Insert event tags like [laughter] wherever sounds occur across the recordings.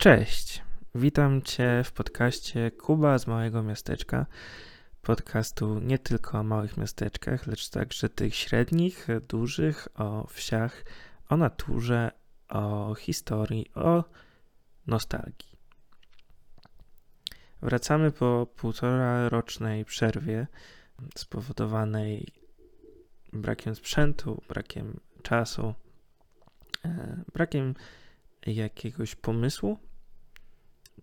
Cześć, witam Cię w podcaście Kuba z Małego Miasteczka. Podcastu nie tylko o małych miasteczkach, lecz także tych średnich, dużych, o wsiach, o naturze, o historii, o nostalgii. Wracamy po półtora rocznej przerwie spowodowanej brakiem sprzętu, brakiem czasu, e, brakiem jakiegoś pomysłu.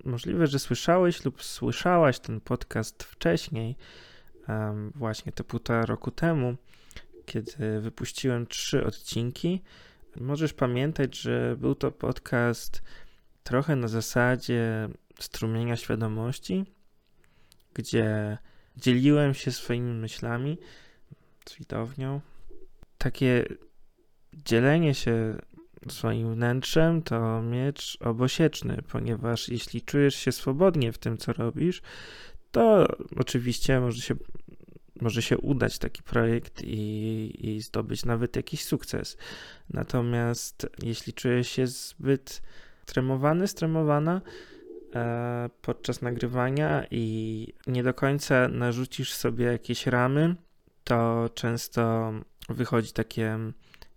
Możliwe, że słyszałeś lub słyszałaś ten podcast wcześniej, właśnie te półtora roku temu, kiedy wypuściłem trzy odcinki. Możesz pamiętać, że był to podcast trochę na zasadzie strumienia świadomości, gdzie dzieliłem się swoimi myślami z widownią. Takie dzielenie się swoim wnętrzem to miecz obosieczny, ponieważ jeśli czujesz się swobodnie w tym, co robisz, to oczywiście może się, może się udać taki projekt i, i zdobyć nawet jakiś sukces. Natomiast jeśli czujesz się zbyt stremowany, stremowana e, podczas nagrywania i nie do końca narzucisz sobie jakieś ramy, to często wychodzi takie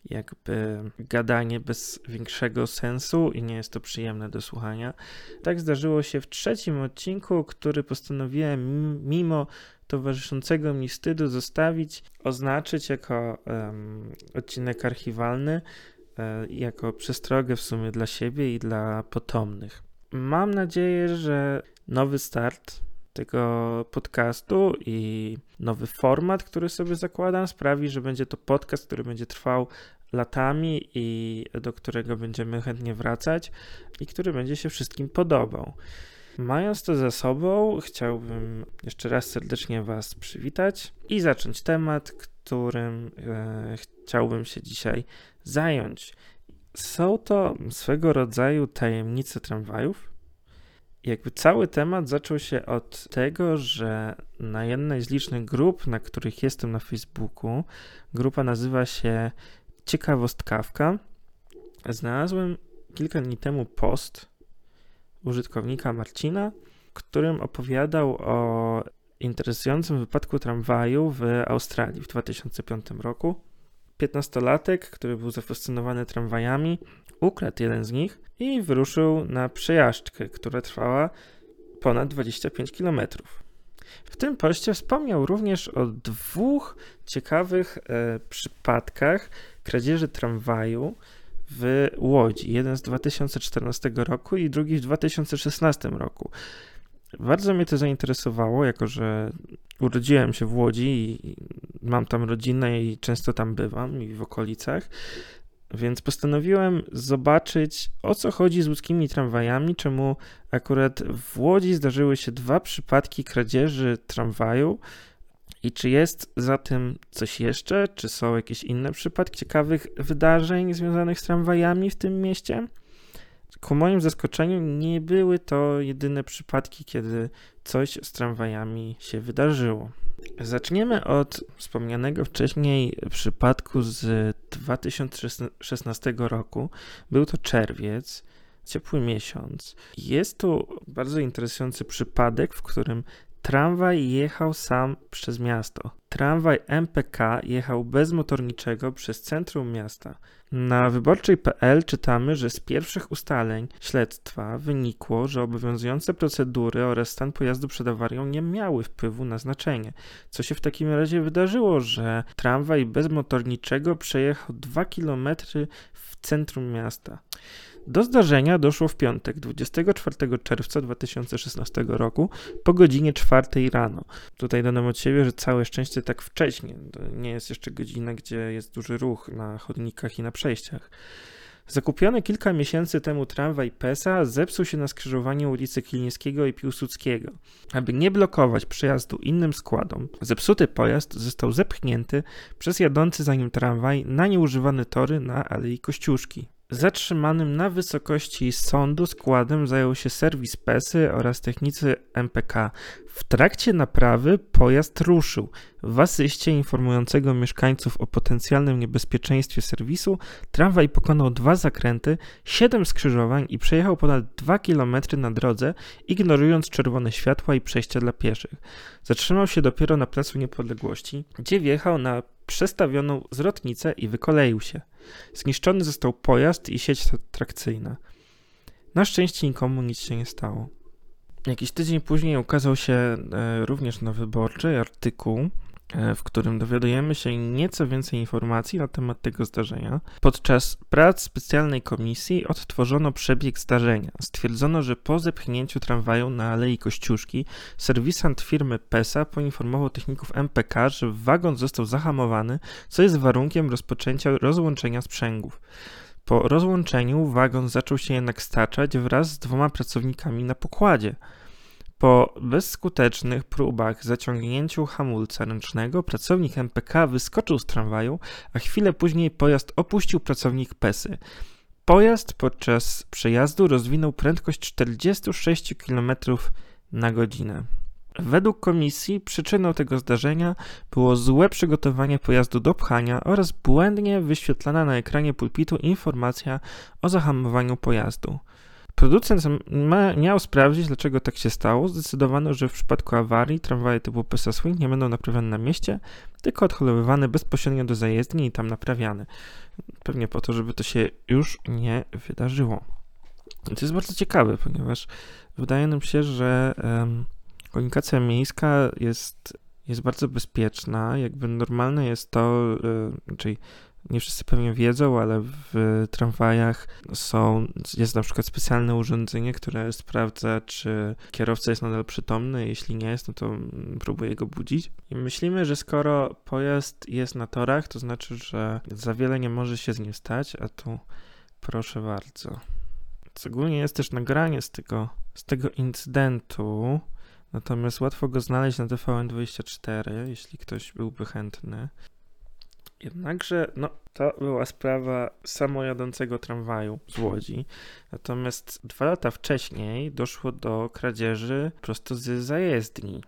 jakby gadanie bez większego sensu i nie jest to przyjemne do słuchania. Tak zdarzyło się w trzecim odcinku, który postanowiłem mimo towarzyszącego mi wstydu zostawić, oznaczyć jako um, odcinek archiwalny, um, jako przestrogę w sumie dla siebie i dla potomnych. Mam nadzieję, że nowy start tego podcastu i nowy format, który sobie zakładam, sprawi, że będzie to podcast, który będzie trwał latami i do którego będziemy chętnie wracać i który będzie się wszystkim podobał. Mając to za sobą, chciałbym jeszcze raz serdecznie Was przywitać i zacząć temat, którym e, chciałbym się dzisiaj zająć. Są to swego rodzaju tajemnice tramwajów, jakby cały temat zaczął się od tego, że na jednej z licznych grup, na których jestem na Facebooku, grupa nazywa się Ciekawostkawka, znalazłem kilka dni temu post użytkownika Marcina, którym opowiadał o interesującym wypadku tramwaju w Australii w 2005 roku. 15-latek, który był zafascynowany tramwajami, ukradł jeden z nich i wyruszył na przejażdżkę, która trwała ponad 25 km. W tym poście wspomniał również o dwóch ciekawych e, przypadkach kradzieży tramwaju w Łodzi. Jeden z 2014 roku i drugi w 2016 roku. Bardzo mnie to zainteresowało, jako że urodziłem się w Łodzi i mam tam rodzinę i często tam bywam i w okolicach. Więc postanowiłem zobaczyć, o co chodzi z łódzkimi tramwajami, czemu akurat w Łodzi zdarzyły się dwa przypadki kradzieży tramwaju i czy jest za tym coś jeszcze, czy są jakieś inne przypadki ciekawych wydarzeń związanych z tramwajami w tym mieście. Ku moim zaskoczeniu nie były to jedyne przypadki, kiedy coś z tramwajami się wydarzyło. Zaczniemy od wspomnianego wcześniej przypadku z 2016 roku. Był to czerwiec, ciepły miesiąc. Jest tu bardzo interesujący przypadek, w którym tramwaj jechał sam przez miasto. Tramwaj MPK jechał bez motorniczego przez centrum miasta. Na wyborczej.pl czytamy, że z pierwszych ustaleń śledztwa wynikło, że obowiązujące procedury oraz stan pojazdu przed awarią nie miały wpływu na znaczenie. Co się w takim razie wydarzyło, że tramwaj bez motorniczego przejechał 2 km w centrum miasta? Do zdarzenia doszło w piątek, 24 czerwca 2016 roku, po godzinie 4 rano. Tutaj dodam od siebie, że całe szczęście tak wcześnie. To nie jest jeszcze godzina, gdzie jest duży ruch na chodnikach i na przejściach. Zakupiony kilka miesięcy temu tramwaj PESA zepsuł się na skrzyżowaniu ulicy Kilińskiego i Piłsudskiego. Aby nie blokować przejazdu innym składom, zepsuty pojazd został zepchnięty przez jadący za nim tramwaj na nieużywane tory na Alei Kościuszki. Zatrzymanym na wysokości sądu składem zajął się serwis PESY oraz technicy MPK. W trakcie naprawy pojazd ruszył. W asyście informującego mieszkańców o potencjalnym niebezpieczeństwie serwisu, tramwaj pokonał dwa zakręty, siedem skrzyżowań i przejechał ponad 2 km na drodze, ignorując czerwone światła i przejścia dla pieszych. Zatrzymał się dopiero na Placu Niepodległości, gdzie wjechał na przestawioną zwrotnicę i wykoleił się. Zniszczony został pojazd i sieć trakcyjna. Na szczęście nikomu nic się nie stało. Jakiś tydzień później ukazał się e, również na wyborczy artykuł, e, w którym dowiadujemy się nieco więcej informacji na temat tego zdarzenia. Podczas prac specjalnej komisji odtworzono przebieg zdarzenia. Stwierdzono, że po zepchnięciu tramwaju na Alei Kościuszki serwisant firmy PESA poinformował techników MPK, że wagon został zahamowany, co jest warunkiem rozpoczęcia rozłączenia sprzęgów. Po rozłączeniu wagon zaczął się jednak staczać wraz z dwoma pracownikami na pokładzie. Po bezskutecznych próbach zaciągnięciu hamulca ręcznego pracownik MPK wyskoczył z tramwaju, a chwilę później pojazd opuścił pracownik PESY. Pojazd podczas przejazdu rozwinął prędkość 46 km na godzinę. Według komisji przyczyną tego zdarzenia było złe przygotowanie pojazdu do pchania oraz błędnie wyświetlana na ekranie pulpitu informacja o zahamowaniu pojazdu. Producent ma, miał sprawdzić, dlaczego tak się stało. Zdecydowano, że w przypadku awarii tramwaje typu PESA Swing nie będą naprawiane na mieście, tylko odholowywane bezpośrednio do zajezdni i tam naprawiane. Pewnie po to, żeby to się już nie wydarzyło. To jest bardzo ciekawe, ponieważ wydaje nam się, że komunikacja miejska jest, jest bardzo bezpieczna. Jakby normalne jest to, y, czyli nie wszyscy pewnie wiedzą, ale w tramwajach są, jest na przykład specjalne urządzenie, które sprawdza, czy kierowca jest nadal przytomny. Jeśli nie jest, no to próbuje go budzić. I myślimy, że skoro pojazd jest na torach, to znaczy, że za wiele nie może się z nim stać, a tu proszę bardzo. Szczególnie jest też nagranie z tego, z tego incydentu. Natomiast łatwo go znaleźć na TVN24, jeśli ktoś byłby chętny. Jednakże, no, to była sprawa samojadącego tramwaju z Łodzi. Natomiast dwa lata wcześniej doszło do kradzieży prosto z zajezdni.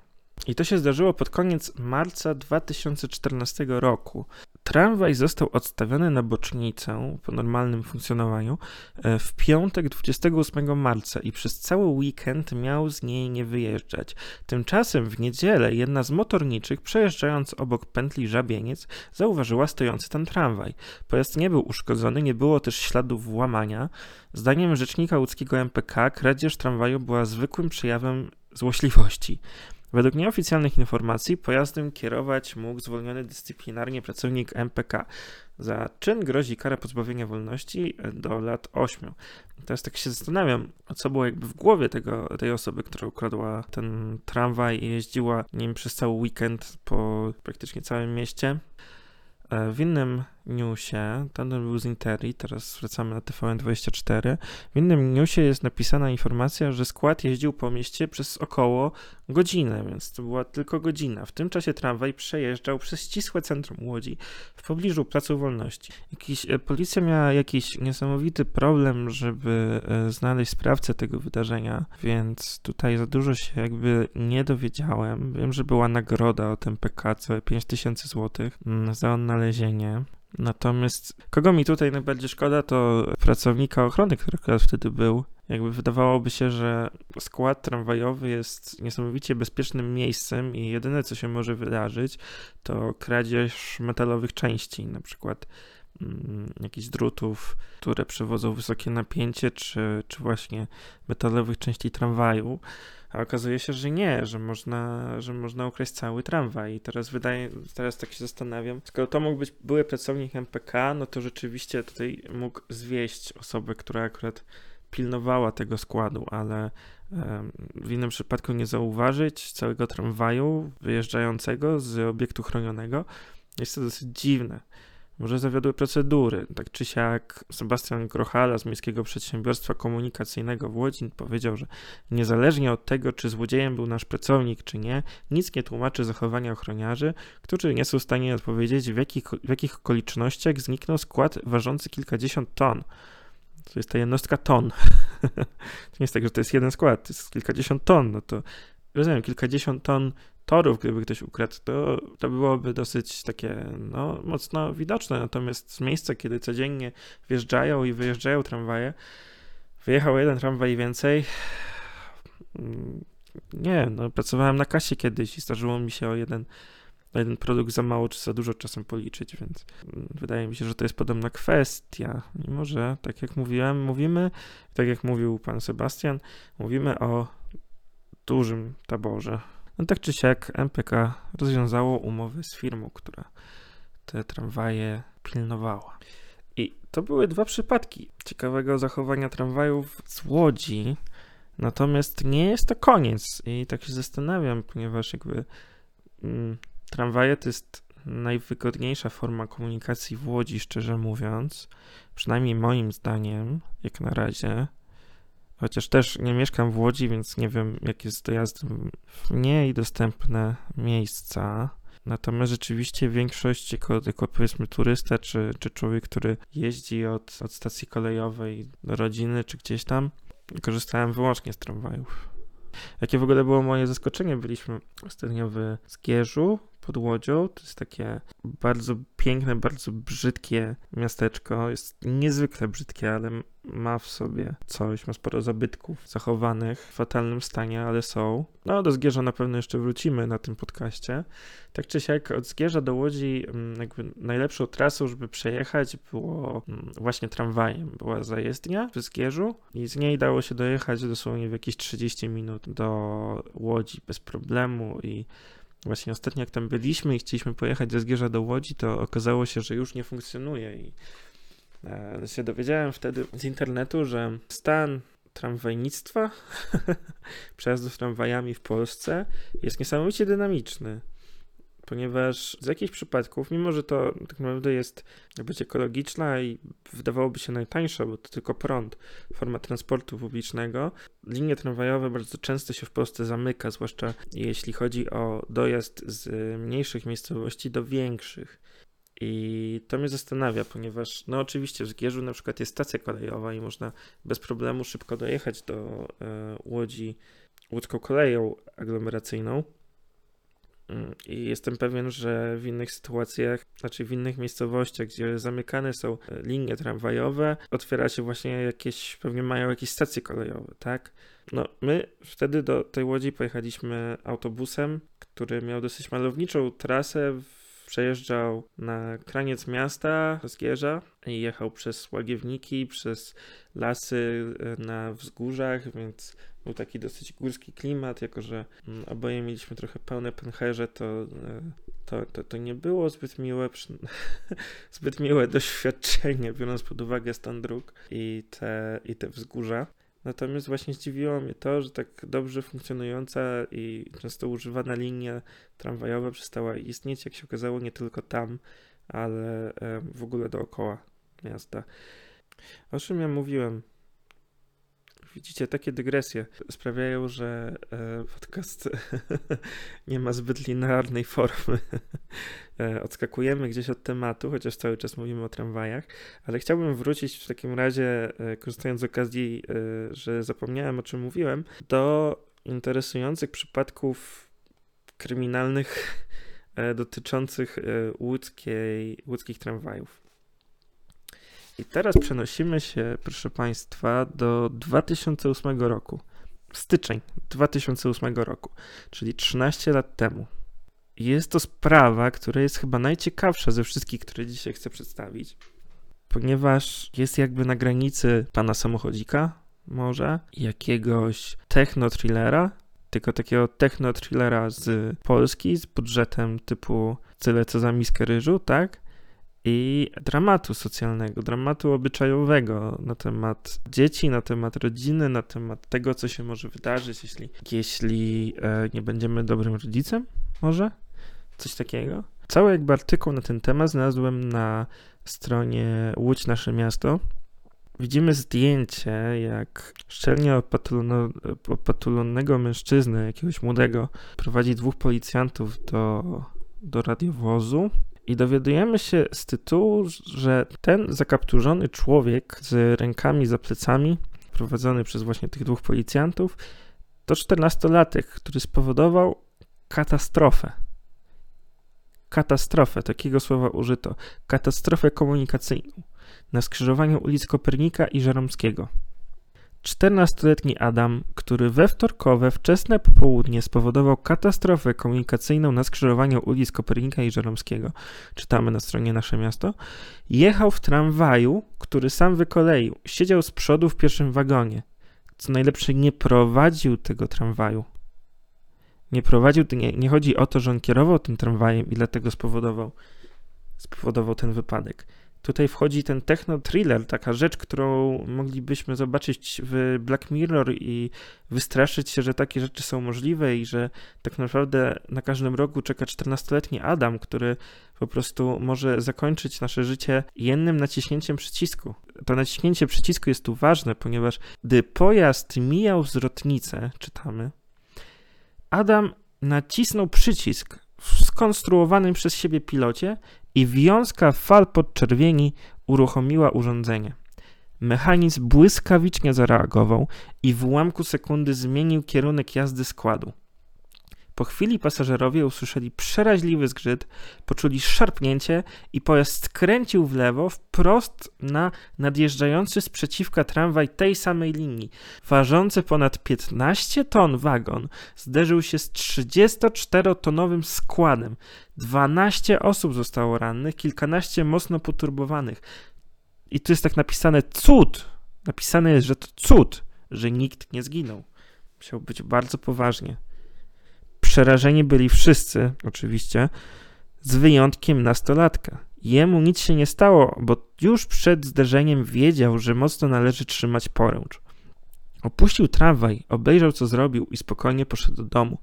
I to się zdarzyło pod koniec marca 2014 roku. Tramwaj został odstawiony na bocznicę po normalnym funkcjonowaniu e, w piątek 28 marca i przez cały weekend miał z niej nie wyjeżdżać. Tymczasem w niedzielę jedna z motorniczych, przejeżdżając obok pętli Żabieniec, zauważyła stojący tam tramwaj. Pojazd nie był uszkodzony, nie było też śladów włamania. Zdaniem rzecznika łódzkiego MPK kradzież tramwaju była zwykłym przejawem złośliwości. Według nieoficjalnych informacji pojazdem kierować mógł zwolniony dyscyplinarnie pracownik MPK. Za czyn grozi kara pozbawienia wolności do lat 8. Teraz tak się zastanawiam, co było jakby w głowie tego, tej osoby, która ukradła ten tramwaj i jeździła nim przez cały weekend po praktycznie całym mieście. E, w innym newsie, ten był z Interi, teraz wracamy na TVN24, w innym newsie jest napisana informacja, że skład jeździł po mieście przez około godzinę, więc to była tylko godzina. W tym czasie tramwaj przejeżdżał przez ścisłe centrum Łodzi, w pobliżu Placu Wolności. Jakiś, e, policja miała jakiś niesamowity problem, żeby e, znaleźć sprawcę tego wydarzenia, więc tutaj za dużo się jakby nie dowiedziałem. Wiem, że była nagroda od MPK, całe 5000 zł mm, za odnalezienie. Natomiast kogo mi tutaj najbardziej szkoda, to pracownika ochrony, który akurat wtedy był. Jakby wydawałoby się, że skład tramwajowy jest niesamowicie bezpiecznym miejscem i jedyne, co się może wydarzyć, to kradzież metalowych części, na przykład mm, jakichś drutów, które przewodzą wysokie napięcie, czy, czy właśnie metalowych części tramwaju. A okazuje się, że nie, że można, że można ukraść cały tramwaj. I teraz wydaje, teraz tak się zastanawiam, skoro to mógł być były pracownik MPK, no to rzeczywiście tutaj mógł zwieść osobę, która akurat pilnowała tego składu, ale w innym przypadku nie zauważyć całego tramwaju wyjeżdżającego z obiektu chronionego. Jest to dosyć dziwne. Może zawiodły procedury. Tak czy siak Sebastian Grochala z Miejskiego Przedsiębiorstwa Komunikacyjnego w Łodzi powiedział, że niezależnie od tego, czy złodziejem był nasz pracownik, czy nie, nic nie tłumaczy zachowania ochroniarzy, którzy nie są w stanie odpowiedzieć, w jakich, w jakich okolicznościach zniknął skład ważący kilkadziesiąt ton. To jest ta jednostka ton. [laughs] to nie jest tak, że to jest jeden skład, to jest kilkadziesiąt ton. No to rozumiem, kilkadziesiąt ton torów, gdyby ktoś ukradł, to, to byłoby dosyć takie, no, mocno widoczne. Natomiast z miejsca, kiedy codziennie wjeżdżają i wyjeżdżają tramwaje, wyjechał jeden tramwaj więcej. Mm, nie, no, pracowałem na kasie kiedyś i zdarzyło mi się o jeden, o jeden produkt za mało czy za dużo czasem policzyć, więc mm, wydaje mi się, że to jest podobna kwestia. Mimo, że, tak jak mówiłem, mówimy, tak jak mówił pan Sebastian, mówimy o dużym taborze. No tak czy siak MPK rozwiązało umowę z firmą, która te tramwaje pilnowała. I to były dwa przypadki ciekawego zachowania tramwajów z Łodzi. Natomiast nie jest to koniec i tak się zastanawiam, ponieważ jakby mm, tramwaje to jest najwygodniejsza forma komunikacji w Łodzi, szczerze mówiąc. Przynajmniej moim zdaniem, jak na razie. Chociaż też nie mieszkam w Łodzi, więc nie wiem, jak jest dojazd w mniej dostępne miejsca. Natomiast rzeczywiście większość, jako, jako powiedzmy turysta, czy, czy człowiek, który jeździ od, od stacji kolejowej do rodziny, czy gdzieś tam, korzystałem wyłącznie z tramwajów. Jakie w ogóle było moje zaskoczenie? Byliśmy ostatnio w Zgierzu pod Łodzią. To jest takie bardzo piękne, bardzo brzydkie miasteczko. Jest niezwykle brzydkie, ale ma w sobie coś, ma sporo zabytków zachowanych w fatalnym stanie, ale są. No, do Zgierza na pewno jeszcze wrócimy na tym podcaście. Tak czy siak, od Zgierza do Łodzi najlepszą trasą, żeby przejechać było właśnie tramwajem. Była zajezdnia w Zgierzu i z niej dało się dojechać dosłownie w jakieś 30 minut do Łodzi bez problemu i Właśnie ostatnio jak tam byliśmy i chcieliśmy pojechać ze Zgierza do Łodzi, to okazało się, że już nie funkcjonuje i e, się dowiedziałem wtedy z internetu, że stan tramwajnictwa, [laughs] przejazdów tramwajami w Polsce jest niesamowicie dynamiczny ponieważ z jakichś przypadków, mimo że to tak naprawdę jest być ekologiczna i wydawałoby się najtańsza, bo to tylko prąd, forma transportu publicznego, linie tramwajowe bardzo często się w Polsce zamyka, zwłaszcza jeśli chodzi o dojazd z mniejszych miejscowości do większych. I to mnie zastanawia, ponieważ no oczywiście w Zgierzu na przykład jest stacja kolejowa i można bez problemu szybko dojechać do e, Łodzi łódzką koleją aglomeracyjną, i jestem pewien, że w innych sytuacjach, znaczy w innych miejscowościach, gdzie zamykane są e, linie tramwajowe, otwiera się właśnie jakieś, pewnie mają jakieś stacje kolejowe, tak? No, my wtedy do tej Łodzi pojechaliśmy autobusem, który miał dosyć malowniczą trasę, przejeżdżał na kraniec miasta Zgierza i jechał przez łagiewniki, przez lasy e, na wzgórzach, więc był taki dosyć górski klimat, jako że mm, oboje mieliśmy trochę pełne pęcherze, to, e, to, to, to nie było zbyt miłe, [laughs] zbyt miłe doświadczenie, biorąc pod uwagę stan dróg i te, i te wzgórza. Natomiast właśnie zdziwiło mnie to, że tak dobrze funkcjonująca i często używana linia tramwajowa przestała istnieć, jak się okazało, nie tylko tam, ale w ogóle dookoła miasta. O czym ja mówiłem? Widzicie, takie dygresje sprawiają, że e, podcast [laughs] nie ma zbyt linearnej formy. [laughs] E, odskakujemy gdzieś od tematu, chociaż cały czas mówimy o tramwajach, ale chciałbym wrócić w takim razie, e, korzystając z okazji, że zapomniałem o czym mówiłem, do interesujących przypadków kryminalnych dotyczących łódzkiej, łódzkich tramwajów. I teraz przenosimy się, proszę Państwa, do 2008 roku. Styczeń 2008 roku, czyli 13 lat temu. Jest to sprawa, która jest chyba najciekawsza ze wszystkich, które dzisiaj chcę przedstawić, ponieważ jest jakby na granicy pana samochodzika, może jakiegoś techno-thrillera, tylko takiego techno-thrillera z Polski, z budżetem typu tyle co za miskę ryżu, tak? I dramatu socjalnego, dramatu obyczajowego na temat dzieci, na temat rodziny, na temat tego, co się może wydarzyć, jeśli, jeśli e, nie będziemy dobrym rodzicem, może? Coś takiego. Cały jakby artykuł na ten temat znalazłem na stronie Łódź Nasze Miasto. Widzimy zdjęcie, jak szczelnie opatulonnego mężczyzny, jakiegoś młodego, prowadzi dwóch policjantów do, do radiowozu i dowiadujemy się z tytułu, że ten zakapturzony człowiek z rękami za plecami, prowadzony przez właśnie tych dwóch policjantów, to 14-latek, który spowodował katastrofę. Katastrofę, takiego słowa użyto. Katastrofę komunikacyjną na skrzyżowaniu ulic Kopernika i Żeromskiego. 14-letni Adam, który we wtorkowe wczesne popołudnie spowodował katastrofę komunikacyjną na skrzyżowaniu ulic Kopernika i Żeromskiego, czytamy na stronie Nasze Miasto, jechał w tramwaju, który sam wykoleił. Siedział z przodu w pierwszym wagonie. Co najlepsze, nie prowadził tego tramwaju. Nie prowadził, nie, nie chodzi o to, że on kierował tym tramwajem i dlatego spowodował, spowodował ten wypadek tutaj wchodzi ten techno-thriller, taka rzecz, którą moglibyśmy zobaczyć w Black Mirror i wystraszyć się, że takie rzeczy są możliwe i że tak naprawdę na każdym rogu czeka 14-letni Adam, który po prostu może zakończyć nasze życie jednym naciśnięciem przycisku. To naciśnięcie przycisku jest tu ważne, ponieważ gdy pojazd mijał zwrotnicę, czytamy, Adam nacisnął przycisk w skonstruowanym przez siebie pilocie i wiązka fal podczerwieni uruchomiła urządzenie. Mechanizm błyskawicznie zareagował i w ułamku sekundy zmienił kierunek jazdy składu. Po chwili pasażerowie usłyszeli przeraźliwy zgrzyt, poczuli szarpnięcie i pojazd skręcił w lewo wprost na nadjeżdżający z przeciwka tramwaj tej samej linii. Ważący ponad 15 ton wagon zderzył się z 34-tonowym składem. 12 osób zostało rannych, kilkanaście mocno poturbowanych. I tu jest tak napisane cud. Napisane jest, że to cud, że nikt nie zginął. Musiał być bardzo poważnie. Przerażeni byli wszyscy, oczywiście, z wyjątkiem nastolatka. Jemu nic się nie stało, bo już przed zderzeniem wiedział, że mocno należy trzymać poręcz. Opuścił tramwaj, obejrzał co zrobił i spokojnie poszedł do domu.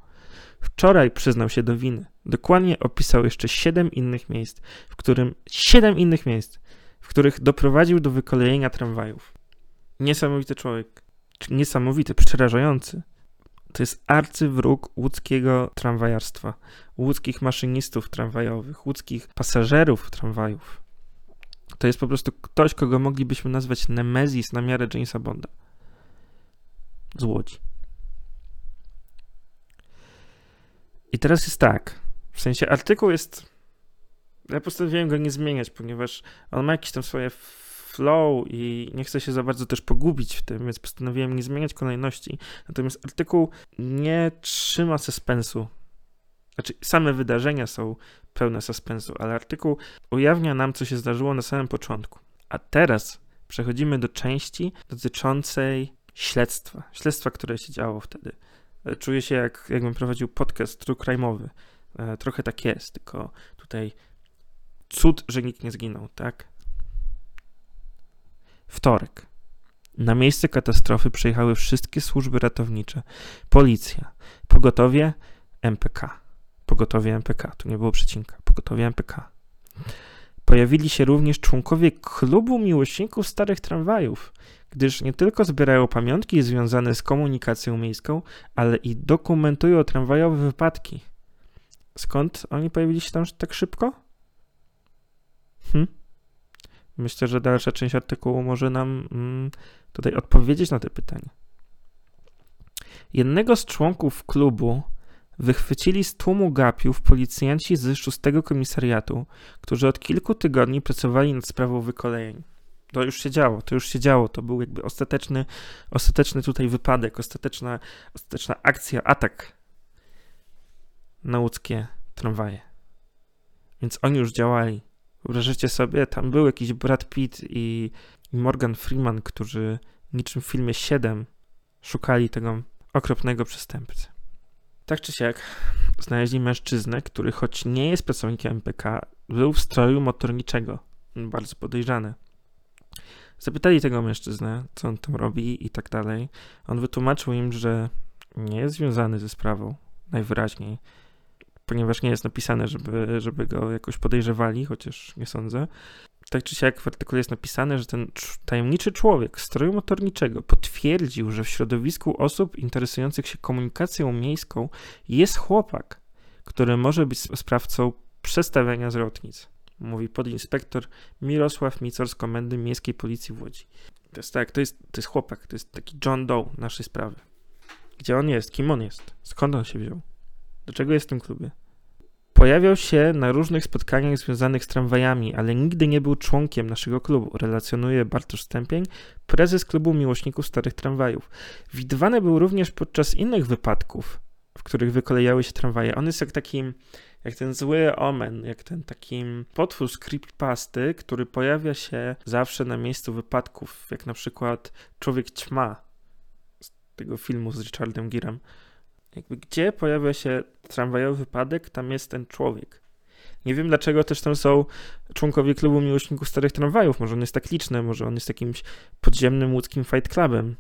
Wczoraj przyznał się do winy. Dokładnie opisał jeszcze siedem innych miejsc, w którym siedem innych miejsc, w których doprowadził do wykolejenia tramwajów. Niesamowity człowiek. Niesamowity, przerażający. To jest arcywróg łódzkiego tramwajarstwa, łódzkich maszynistów tramwajowych, łódzkich pasażerów tramwajów. To jest po prostu ktoś, kogo moglibyśmy nazwać Nemezis na miarę Jamesa Bonda. Z Łodzi. I teraz jest tak. W sensie artykuł jest. Ja postanowiłem go nie zmieniać, ponieważ on ma jakieś tam swoje flow i nie chcę się za bardzo też pogubić w tym, więc postanowiłem nie zmieniać kolejności. Natomiast artykuł nie trzyma suspensu. Znaczy, same wydarzenia są pełne suspensu, ale artykuł ujawnia nam, co się zdarzyło na samym początku. A teraz przechodzimy do części dotyczącej śledztwa. Śledztwa, które się działo wtedy. Czuję się, jak, jakbym prowadził podcast true crime'owy. E, trochę tak jest, tylko tutaj cud, że nikt nie zginął, tak? Wtorek. Na miejsce katastrofy przyjechały wszystkie służby ratownicze, policja, pogotowie MPK. Pogotowie MPK, tu nie było przecinka, pogotowie MPK. Pojawili się również członkowie klubu miłośników starych tramwajów, gdyż nie tylko zbierają pamiątki związane z komunikacją miejską, ale i dokumentują tramwajowe wypadki. Skąd oni pojawili się tam tak szybko? Myślę, że dalsza część artykułu może nam mm, tutaj odpowiedzieć na te pytania. Jednego z członków klubu wychwycili z tłumu gapiów policjanci z szóstego komisariatu, którzy od kilku tygodni pracowali nad sprawą wykolejeń. To już się działo, to już się działo, to był jakby ostateczny, ostateczny tutaj wypadek, ostateczna, ostateczna akcja, atak na łódzkie tramwaje. Więc oni już działali. Wyobraźcie sobie, tam był jakiś Brad Pitt i Morgan Freeman, którzy niczym w filmie 7 szukali tego okropnego przestępcy. Tak czy siak, znaleźli mężczyznę, który choć nie jest pracownikiem MPK, był w stroju motorniczego. Bardzo podejrzany. Zapytali tego mężczyznę, co on tam robi i tak dalej. On wytłumaczył im, że nie jest związany ze sprawą, najwyraźniej, ponieważ nie jest napisane, żeby, żeby go jakoś podejrzewali, chociaż nie sądzę. Tak czy siak w artykule jest napisane, że ten tajemniczy człowiek stroju motorniczego potwierdził, że w środowisku osób interesujących się komunikacją miejską jest chłopak, który może być sprawcą przestawiania zwrotnic. Mówi podinspektor Mirosław Micor z Komendy Miejskiej Policji w Łodzi. To jest tak, to jest, to jest chłopak, to jest taki John Doe naszej sprawy. Gdzie on jest? Kim on jest? Skąd on się wziął? Dlaczego jest w tym klubie? Pojawiał się na różnych spotkaniach związanych z tramwajami, ale nigdy nie był członkiem naszego klubu, relacjonuje Bartosz Stępień, prezes klubu miłośników starych tramwajów. Widywany był również podczas innych wypadków, w których wykolejały się tramwaje. On jest jak takim, jak ten zły omen, jak ten taki potwór z creepypasty, który pojawia się zawsze na miejscu wypadków, jak na przykład Człowiek Ćma z tego filmu z Richardem Girem. Jakby gdzie pojawia się tramwajowy wypadek, tam jest ten człowiek. Nie wiem dlaczego też tam są członkowie klubu miłośników starych tramwajów. Może on jest tak liczny, może on jest jakimś podziemnym łódzkim fight clubem.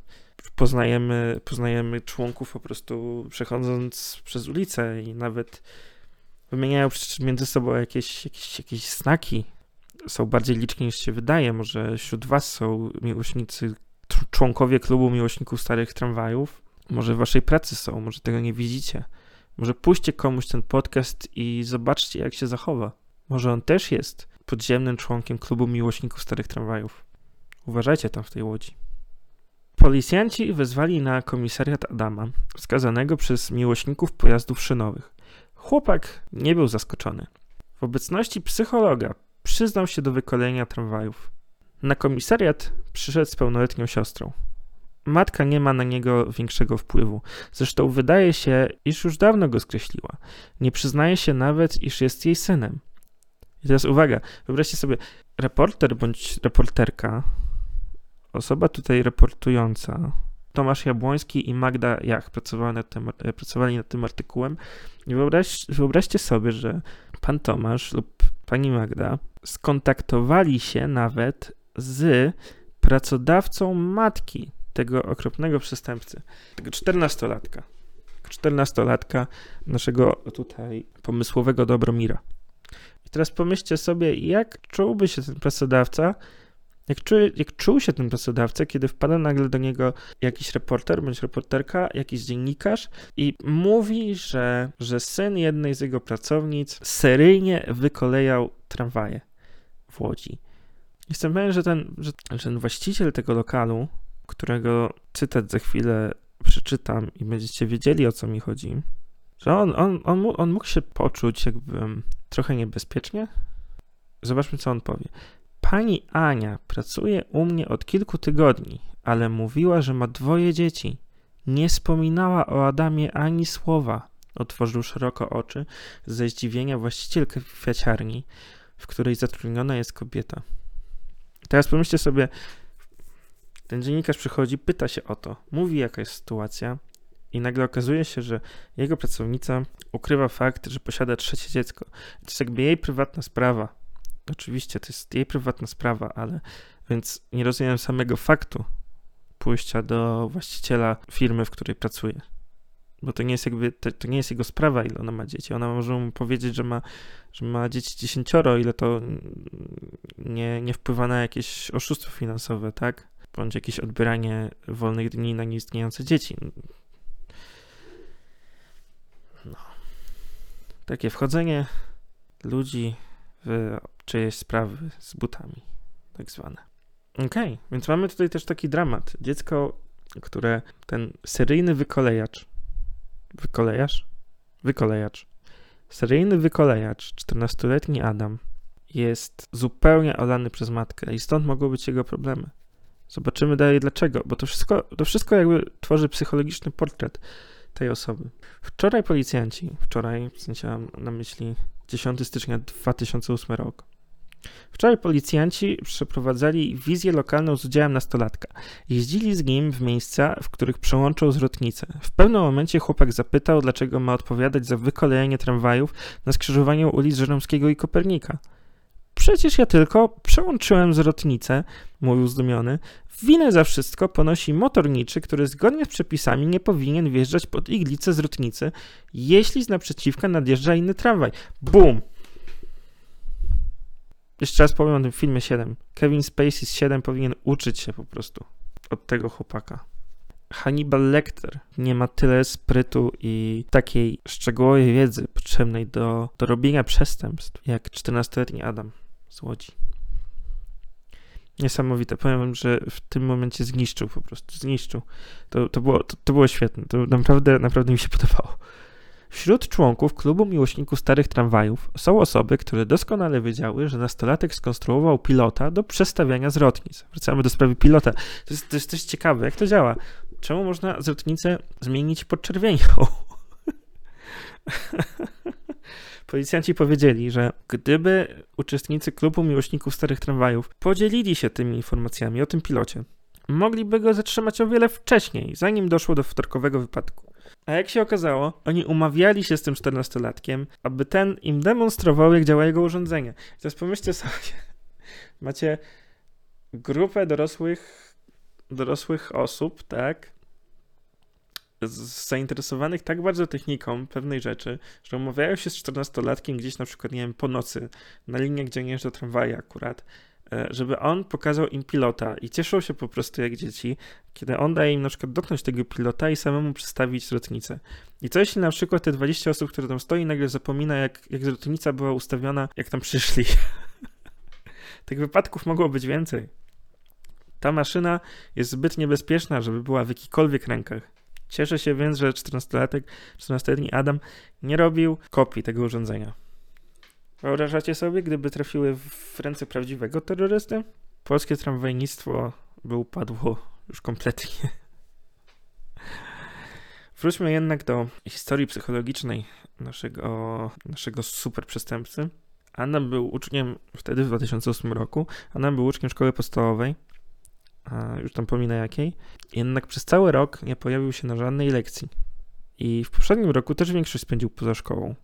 Poznajemy, poznajemy członków po prostu przechodząc przez ulicę i nawet wymieniają między sobą jakieś, jakieś, jakieś znaki. Są bardziej liczni niż się wydaje. Może wśród was są miłośnicy, członkowie klubu miłośników starych tramwajów. Może w waszej pracy są, może tego nie widzicie. Może puśćcie komuś ten podcast i zobaczcie, jak się zachowa. Może on też jest podziemnym członkiem klubu miłośników starych tramwajów. Uważajcie tam w tej łodzi. Policjanci wezwali na komisariat Adama, wskazanego przez miłośników pojazdów szynowych. Chłopak nie był zaskoczony. W obecności psychologa przyznał się do wykolenia tramwajów. Na komisariat przyszedł z pełnoletnią siostrą. Matka nie ma na niego większego wpływu. Zresztą wydaje się, iż już dawno go skreśliła. Nie przyznaje się nawet, iż jest jej synem. I teraz uwaga, wyobraźcie sobie, reporter bądź reporterka, osoba tutaj reportująca, Tomasz Jabłoński i Magda Jach pracowali nad tym, e, pracowali nad tym artykułem. I wyobraź, wyobraźcie sobie, że pan Tomasz lub pani Magda skontaktowali się nawet z pracodawcą matki tego okropnego przestępcy, tego czternastolatka, czternastolatka naszego tutaj pomysłowego Dobromira. I teraz pomyślcie sobie, jak czułby się ten pracodawca, jak, czu, jak czuł się ten pracodawca, kiedy wpada nagle do niego jakiś reporter bądź reporterka, jakiś dziennikarz i mówi, że, że syn jednej z jego pracownic seryjnie wykolejał tramwaje w Łodzi. Jestem pewien, że ten, że, ten właściciel tego lokalu którego cytat za chwilę przeczytam i będziecie wiedzieli o co mi chodzi, że on, on, on, on mógł się poczuć jakby trochę niebezpiecznie. Zobaczmy, co on powie. Pani Ania pracuje u mnie od kilku tygodni, ale mówiła, że ma dwoje dzieci. Nie wspominała o Adamie ani słowa. Otworzył szeroko oczy ze zdziwienia właścicielkę kwiaciarni, w której zatrudniona jest kobieta. Teraz pomyślcie sobie, ten dziennikarz przychodzi, pyta się o to, mówi jaka jest sytuacja i nagle okazuje się, że jego pracownica ukrywa fakt, że posiada trzecie dziecko. To jest jakby jej prywatna sprawa. Oczywiście to jest jej prywatna sprawa, ale więc nie rozumiem samego faktu pójścia do właściciela firmy, w której pracuje. Bo to nie jest jakby, to, to, nie jest jego sprawa, ile ona ma dzieci. Ona może mu powiedzieć, że ma, że ma dzieci dziesięcioro, ile to nie, nie wpływa na jakieś oszustwo finansowe, tak? Bądź jakieś odbieranie wolnych dni na nieistniejące dzieci. No. Takie wchodzenie ludzi w czyjeś sprawy z butami, tak zwane. Okej, okay, więc mamy tutaj też taki dramat. Dziecko, które ten seryjny wykolejacz, wykolejacz? Wykolejacz. Seryjny wykolejacz, 14-letni Adam, jest zupełnie olany przez matkę i stąd mogą być jego problemy. Zobaczymy dalej dlaczego, bo to wszystko, to wszystko jakby tworzy psychologiczny portret tej osoby. Wczoraj policjanci, wczoraj, w sensie mam na myśli 10 stycznia 2008 rok, Wczoraj policjanci przeprowadzali wizję lokalną z udziałem nastolatka. Jeździli z nim w miejsca, w których przełączał zwrotnicę. W pewnym momencie chłopak zapytał, dlaczego ma odpowiadać za wykolejenie tramwajów na skrzyżowaniu ulic Żeromskiego i Kopernika. Przecież ja tylko przełączyłem zwrotnicę, mówił zdumiony. Winę za wszystko ponosi motorniczy, który zgodnie z przepisami nie powinien wjeżdżać pod iglicę zwrotnicy, jeśli z naprzeciwka nadjeżdża inny tramwaj. Bum! Jeszcze raz powiem o tym filmie 7. Kevin Spacey z 7 powinien uczyć się po prostu od tego chłopaka. Hannibal Lecter nie ma tyle sprytu i takiej szczegółowej wiedzy potrzebnej do, do robienia przestępstw, jak 14-letni Adam z Łodzi. Niesamowite. Powiem że w tym momencie zniszczył po prostu, zniszczył. To, to, było, to, to było świetne. To naprawdę, naprawdę mi się podobało. Wśród członków klubu miłośników starych tramwajów są osoby, które doskonale wiedziały, że nastolatek skonstruował pilota do przestawiania zwrotnic. Wracamy do sprawy pilota. To jest, to jest coś ciekawe, jak to działa. Czemu można zwrotnicę zmienić pod czerwienią? [laughs] Policjanci powiedzieli, że gdyby uczestnicy klubu miłośników starych tramwajów podzielili się tymi informacjami o tym pilocie, mogliby go zatrzymać o wiele wcześniej, zanim doszło do wtorkowego wypadku. A jak się okazało, oni umawiali się z tym 14-latkiem, aby ten im demonstrował, jak działa jego urządzenie. Teraz pomyślcie sobie, macie grupę dorosłych, dorosłych osób, tak, zainteresowanych tak bardzo techniką pewnej rzeczy, że umawiają się z 14-latkiem gdzieś na przykład, nie wiem, po nocy, na linię, gdzie nie jeżdżą tramwaje akurat, e, żeby on pokazał im pilota i cieszą się po prostu jak dzieci, kiedy on daje im na przykład dotknąć tego pilota i samemu przedstawić zwrotnicę. I co jeśli na przykład te 20 osób, które tam stoi, nagle zapomina, jak, jak zwrotnica była ustawiona, jak tam przyszli. [laughs] Tych wypadków mogło być więcej. Ta maszyna jest zbyt niebezpieczna, żeby była w jakichkolwiek rękach. Cieszę się więc, że 14-latek, 14-letni Adam nie robił kopii tego urządzenia. Wyobrażacie sobie, gdyby trafiły w ręce prawdziwego terrorysty? Polskie tramwajnictwo by upadło już kompletnie. Wróćmy jednak do historii psychologicznej naszego, naszego super przestępcy. Adam był uczniem wtedy w 2008 roku. Adam był uczniem szkoły podstawowej już tam pominę jakiej. Jednak przez cały rok nie pojawił się na żadnej lekcji. I w poprzednim roku też większość spędził poza szkołą.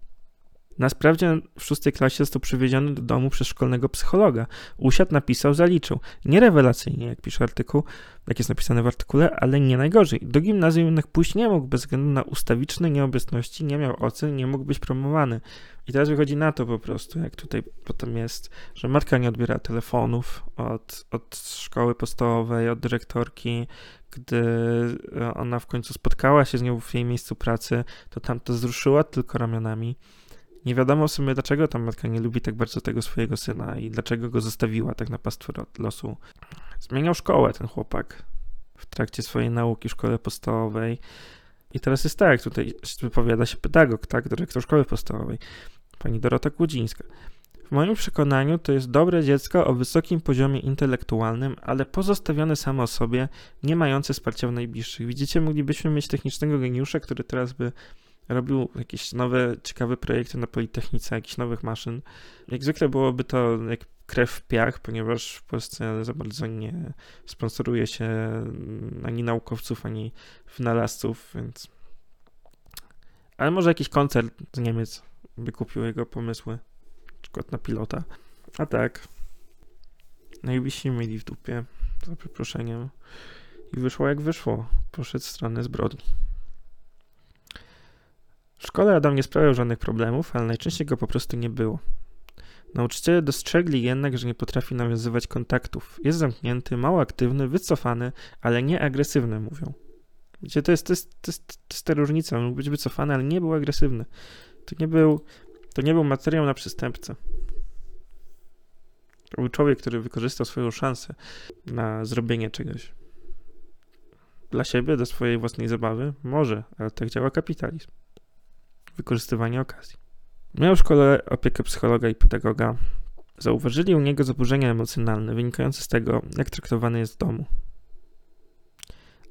Na sprawdzian w szóstej klasie został przywieziony do domu przez szkolnego psychologa. Usiadł, napisał, zaliczył. Nie rewelacyjnie, jak pisze artykuł, jak jest napisane w artykule, ale nie najgorzej. Do gimnazjum jednak pójść nie mógł bez względu na ustawiczne nieobecności, nie miał ocen, nie mógł być promowany. I teraz wychodzi na to po prostu, jak tutaj potem jest, że matka nie odbiera telefonów od, od szkoły podstawowej, od dyrektorki. Gdy ona w końcu spotkała się z nią w jej miejscu pracy, to tam to wzruszyła tylko ramionami. Nie wiadomo w sumie, dlaczego ta matka nie lubi tak bardzo tego swojego syna i dlaczego go zostawiła tak na pastwę losu. Zmieniał szkołę ten chłopak w trakcie swojej nauki w szkole podstawowej. I teraz jest tak, tutaj wypowiada się pedagog, tak, dyrektor szkoły podstawowej, pani Dorota Kłudzińska. W moim przekonaniu to jest dobre dziecko o wysokim poziomie intelektualnym, ale pozostawione samo sobie, nie mające wsparcia w najbliższych. Widzicie, moglibyśmy mieć technicznego geniusza, który teraz by robił jakieś nowe, ciekawe projekty na Politechnice, jakichś nowych maszyn. Jak zwykle byłoby to jak krew w piach, ponieważ w Polsce za bardzo nie sponsoruje się ani naukowców, ani wynalazców, więc... Ale może jakiś koncert z Niemiec by kupił jego pomysły, na przykład na pilota. A tak, najbliżsi mieli w dupie, za przeproszeniem. I wyszło jak wyszło. Poszedł w stronę zbrodni. Szkole Adam nie sprawiał żadnych problemów, ale najczęściej go po prostu nie było. Nauczyciele dostrzegli jednak, że nie potrafi nawiązywać kontaktów. Jest zamknięty, mało aktywny, wycofany, ale nie agresywny, mówią. Wiecie, to jest, to jest, to jest, to jest ta różnica. Mógł być wycofany, ale nie był agresywny. To nie był, to nie był materiał na przestępcę. To był człowiek, który wykorzystał swoją szansę na zrobienie czegoś. Dla siebie, do swojej własnej zabawy? Może, ale tak działa kapitalizm wykorzystywanie okazji. Miał w szkole opiekę psychologa i pedagoga. Zauważyli u niego zaburzenia emocjonalne wynikające z tego, jak traktowany jest w domu.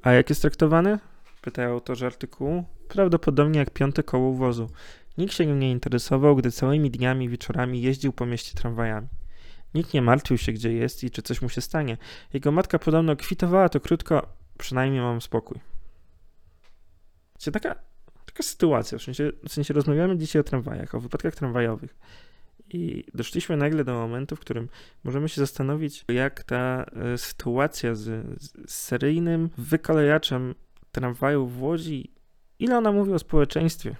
A jak jest traktowany? Pytają autorzy artykułu. Prawdopodobnie jak piąte koło wozu. Nikt się nim nie interesował, gdy całymi dniami i wieczorami jeździł po mieście tramwajami. Nikt nie martwił się, gdzie jest i czy coś mu się stanie. Jego matka podobno kwitowała to krótko, przynajmniej mam spokój. Czy taka taka sytuacja, w sensie, w sensie rozmawiamy dzisiaj o tramwajach, o wypadkach tramwajowych. I doszliśmy nagle do momentu, w którym możemy się zastanowić, jak ta e, sytuacja z, z seryjnym wykalejaczem tramwaju w Łodzi, ile ona mówi o społeczeństwie,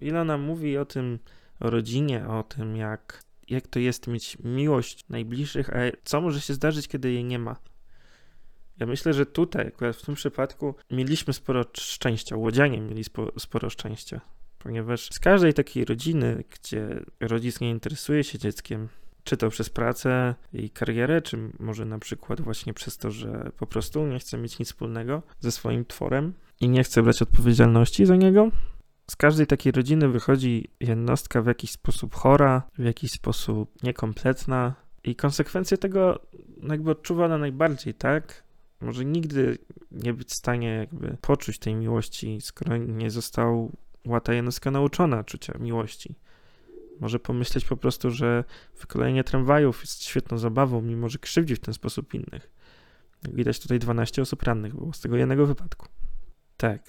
ile ona mówi o tym, o rodzinie, o tym, jak, jak to jest mieć miłość najbliższych, a co może się zdarzyć, kiedy jej nie ma. Ja myślę, że tutaj, akurat w tym przypadku, mieliśmy sporo szczęścia. Łodzianie mieli spo, sporo szczęścia, ponieważ z każdej takiej rodziny, gdzie rodzic nie interesuje się dzieckiem, czy to przez pracę i karierę, czy może na przykład właśnie przez to, że po prostu nie chce mieć nic wspólnego ze swoim tworem i nie chce brać odpowiedzialności za niego, z każdej takiej rodziny wychodzi jednostka w jakiś sposób chora, w jakiś sposób niekompletna i konsekwencje tego jakby odczuwa najbardziej, tak? Może nigdy nie być w stanie jakby poczuć tej miłości, skoro nie została ta jednostka nauczona czucia miłości. Może pomyśleć po prostu, że wykolejenie tramwajów jest świetną zabawą, mimo że krzywdzi w ten sposób innych. Jak widać tutaj 12 osób rannych było z tego jednego wypadku. Tak.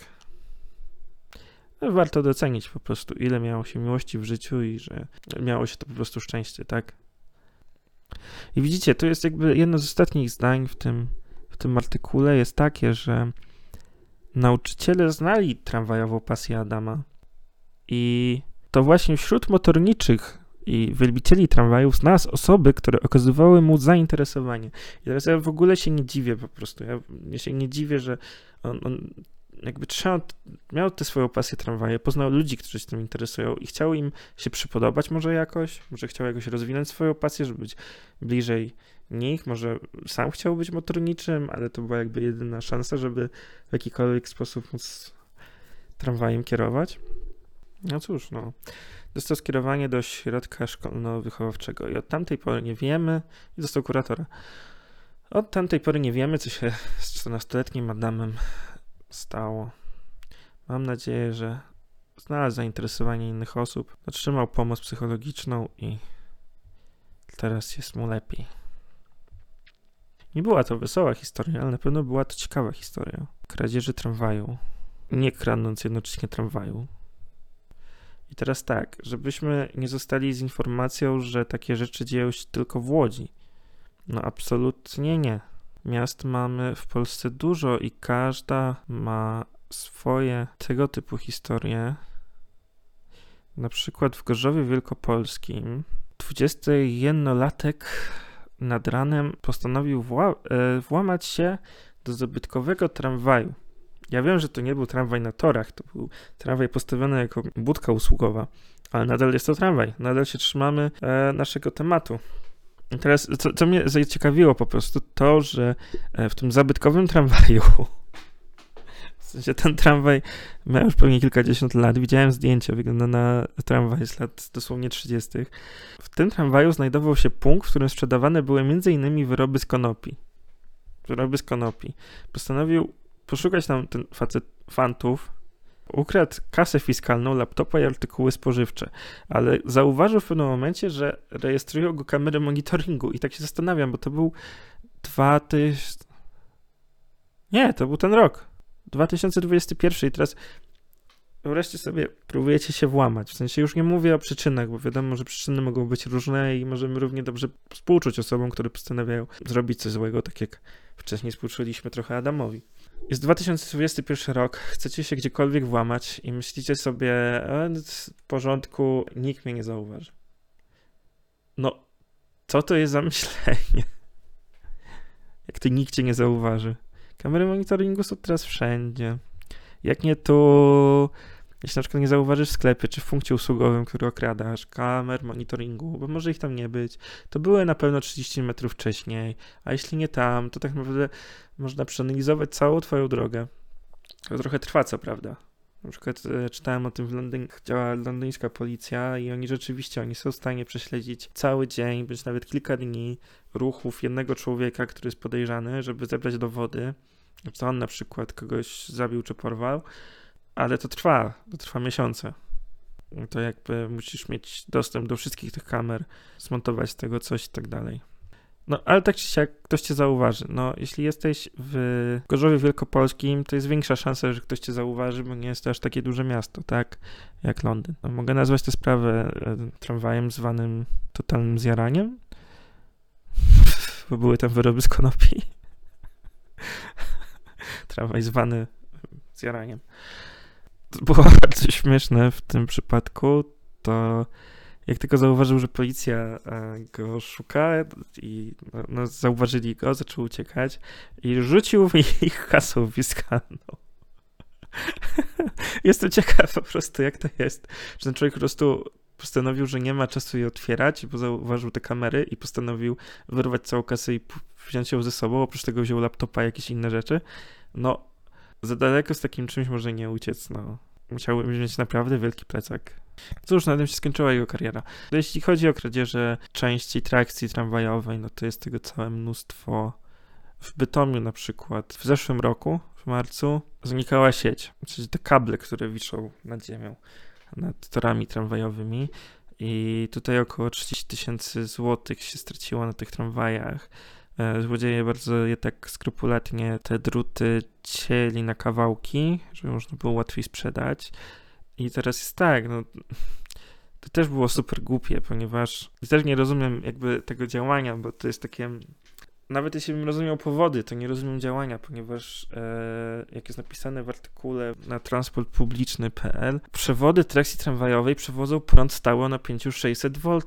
No, warto docenić po prostu, ile miało się miłości w życiu i że miało się to po prostu szczęście, tak? I widzicie, to jest jakby jedno z ostatnich zdań w tym, w tym artykule jest takie, że nauczyciele znali tramwajową pasję Adama i to właśnie wśród motorniczych i wielbicieli tramwajów znalazł osoby, które okazywały mu zainteresowanie. I teraz ja w ogóle się nie dziwię po prostu. Ja, się nie dziwię, że on, on jakby trzymał, miał tę swoją pasję tramwaje, poznał ludzi, którzy się tym interesują i chciał im się przypodobać może jakoś, może chciał jakoś rozwinąć swoją pasję, żeby być bliżej nich, może sam chciał być motorniczym, ale to była jakby jedyna szansa, żeby w jakikolwiek sposób móc tramwajem kierować. No cóż, no. Dostał skierowanie do środka szkolno-wychowawczego i od tamtej pory nie wiemy, i dostał kuratora. Od tamtej pory nie wiemy, co się z 14-letnim Adamem stało. Mam nadzieję, że znalazł zainteresowanie innych osób, otrzymał pomoc psychologiczną i teraz jest mu lepiej. Nie była to wesoła historia, ale na pewno była to ciekawa historia. Kradzieży tramwaju. Nie kradnąc jednocześnie tramwaju. I teraz tak, żebyśmy nie zostali z informacją, że takie rzeczy dzieją się tylko w Łodzi. No absolutnie nie. Miast mamy w Polsce dużo i każda ma swoje tego typu historie. Na przykład w Gorzowie Wielkopolskim 21-latek nad ranem postanowił wła e, włamać się do zabytkowego tramwaju. Ja wiem, że to nie był tramwaj na torach, to był tramwaj postawiony jako budka usługowa, ale nadal jest to tramwaj, nadal się trzymamy e, naszego tematu. Teraz, co, co mnie zaciekawiło po prostu, to, że e, w tym zabytkowym tramwaju, sensie ten tramwaj ma już pewnie kilkadziesiąt lat, widziałem zdjęcia, wygląda na tramwaj z lat dosłownie 30. W tym tramwaju znajdował się punkt, w którym sprzedawane były m.in. wyroby z konopi. Wyroby z konopi. Postanowił poszukać tam ten facet fantów, ukradł kasę fiskalną, laptopa i artykuły spożywcze, ale zauważył w pewnym momencie, że rejestrują go kamery monitoringu i tak się zastanawiam, bo to był 2000... Nie, to był ten rok. 2021 i teraz wreszcie sobie próbujecie się włamać. W sensie już nie mówię o przyczynach, bo wiadomo, że przyczyny mogą być różne i możemy równie dobrze współczuć osobom, które postanawiają zrobić coś złego, tak jak wcześniej współczuliśmy trochę Adamowi. Jest 2021 rok, chcecie się gdziekolwiek włamać i myślicie sobie, e, w porządku, nikt mnie nie zauważy. No, co to jest za [laughs] myślenie? Jak to nikt cię nie zauważy? Kamery monitoringu są teraz wszędzie. Jak nie tu, jeśli na przykład nie zauważysz w sklepie czy w punkcie usługowym, który okradasz, kamer monitoringu, bo może ich tam nie być, to były na pewno 30 metrów wcześniej, a jeśli nie tam, to tak naprawdę można przeanalizować całą twoją drogę. To trochę trwa, co prawda. Na przykład e, czytałem o tym w Londynie, działa londyńska policja i oni rzeczywiście, oni są w stanie prześledzić cały dzień, bądź nawet kilka dni ruchów jednego człowieka, który jest podejrzany, żeby zebrać dowody, co on na przykład kogoś zabił czy porwał, ale to trwa, to trwa miesiące. To jakby musisz mieć dostęp do wszystkich tych kamer, zmontować z tego coś i tak dalej. No, ale tak czy siak ktoś cię zauważy. No, jeśli jesteś w Gorzowie Wielkopolskim, to jest większa szansa, że ktoś cię zauważy, bo nie jest to aż takie duże miasto, tak? Jak Londyn. No, mogę nazwać tę sprawę e, tramwajem zwanym totalnym zjaraniem, [laughs] bo były tam wyroby z konopi. [laughs] Tramwaj zwany zjaraniem. To było [laughs] bardzo śmieszne w tym przypadku, to jak tylko zauważył, że policja e, go szuka i no, no, zauważyli go, zaczął uciekać i rzucił ich hasło fiskalną. [laughs] Jestem ciekaw po prostu, jak to jest, że ten człowiek po prostu postanowił, że nie ma czasu jej otwierać, bo zauważył te kamery i postanowił wyrwać całą kasę i wziąć ją ze sobą. Oprócz tego wziął laptopa i jakieś inne rzeczy. No, za daleko z takim czymś może nie uciec, no. musiałby mieć naprawdę wielki plecak. Cóż, na tym się skończyła jego kariera. Jeśli chodzi o kradzieże części trakcji tramwajowej, no to jest tego całe mnóstwo. W Bytomiu na przykład w zeszłym roku, w marcu, znikała sieć, czyli te kable, które wiszą nad ziemią, nad torami tramwajowymi. I tutaj około 30 tysięcy złotych się straciło na tych tramwajach. E, złodzieje bardzo je tak skrupulatnie te druty cieli na kawałki, żeby można było łatwiej sprzedać. I teraz jest tak, no to też było super głupie, ponieważ też nie rozumiem jakby tego działania, bo to jest takie nawet jeśli bym rozumiał powody, to nie rozumiem działania, ponieważ e, jak jest napisane w artykule na transportpubliczny.pl, przewody trakcji tramwajowej przewodzą prąd stały o napięciu 600 V.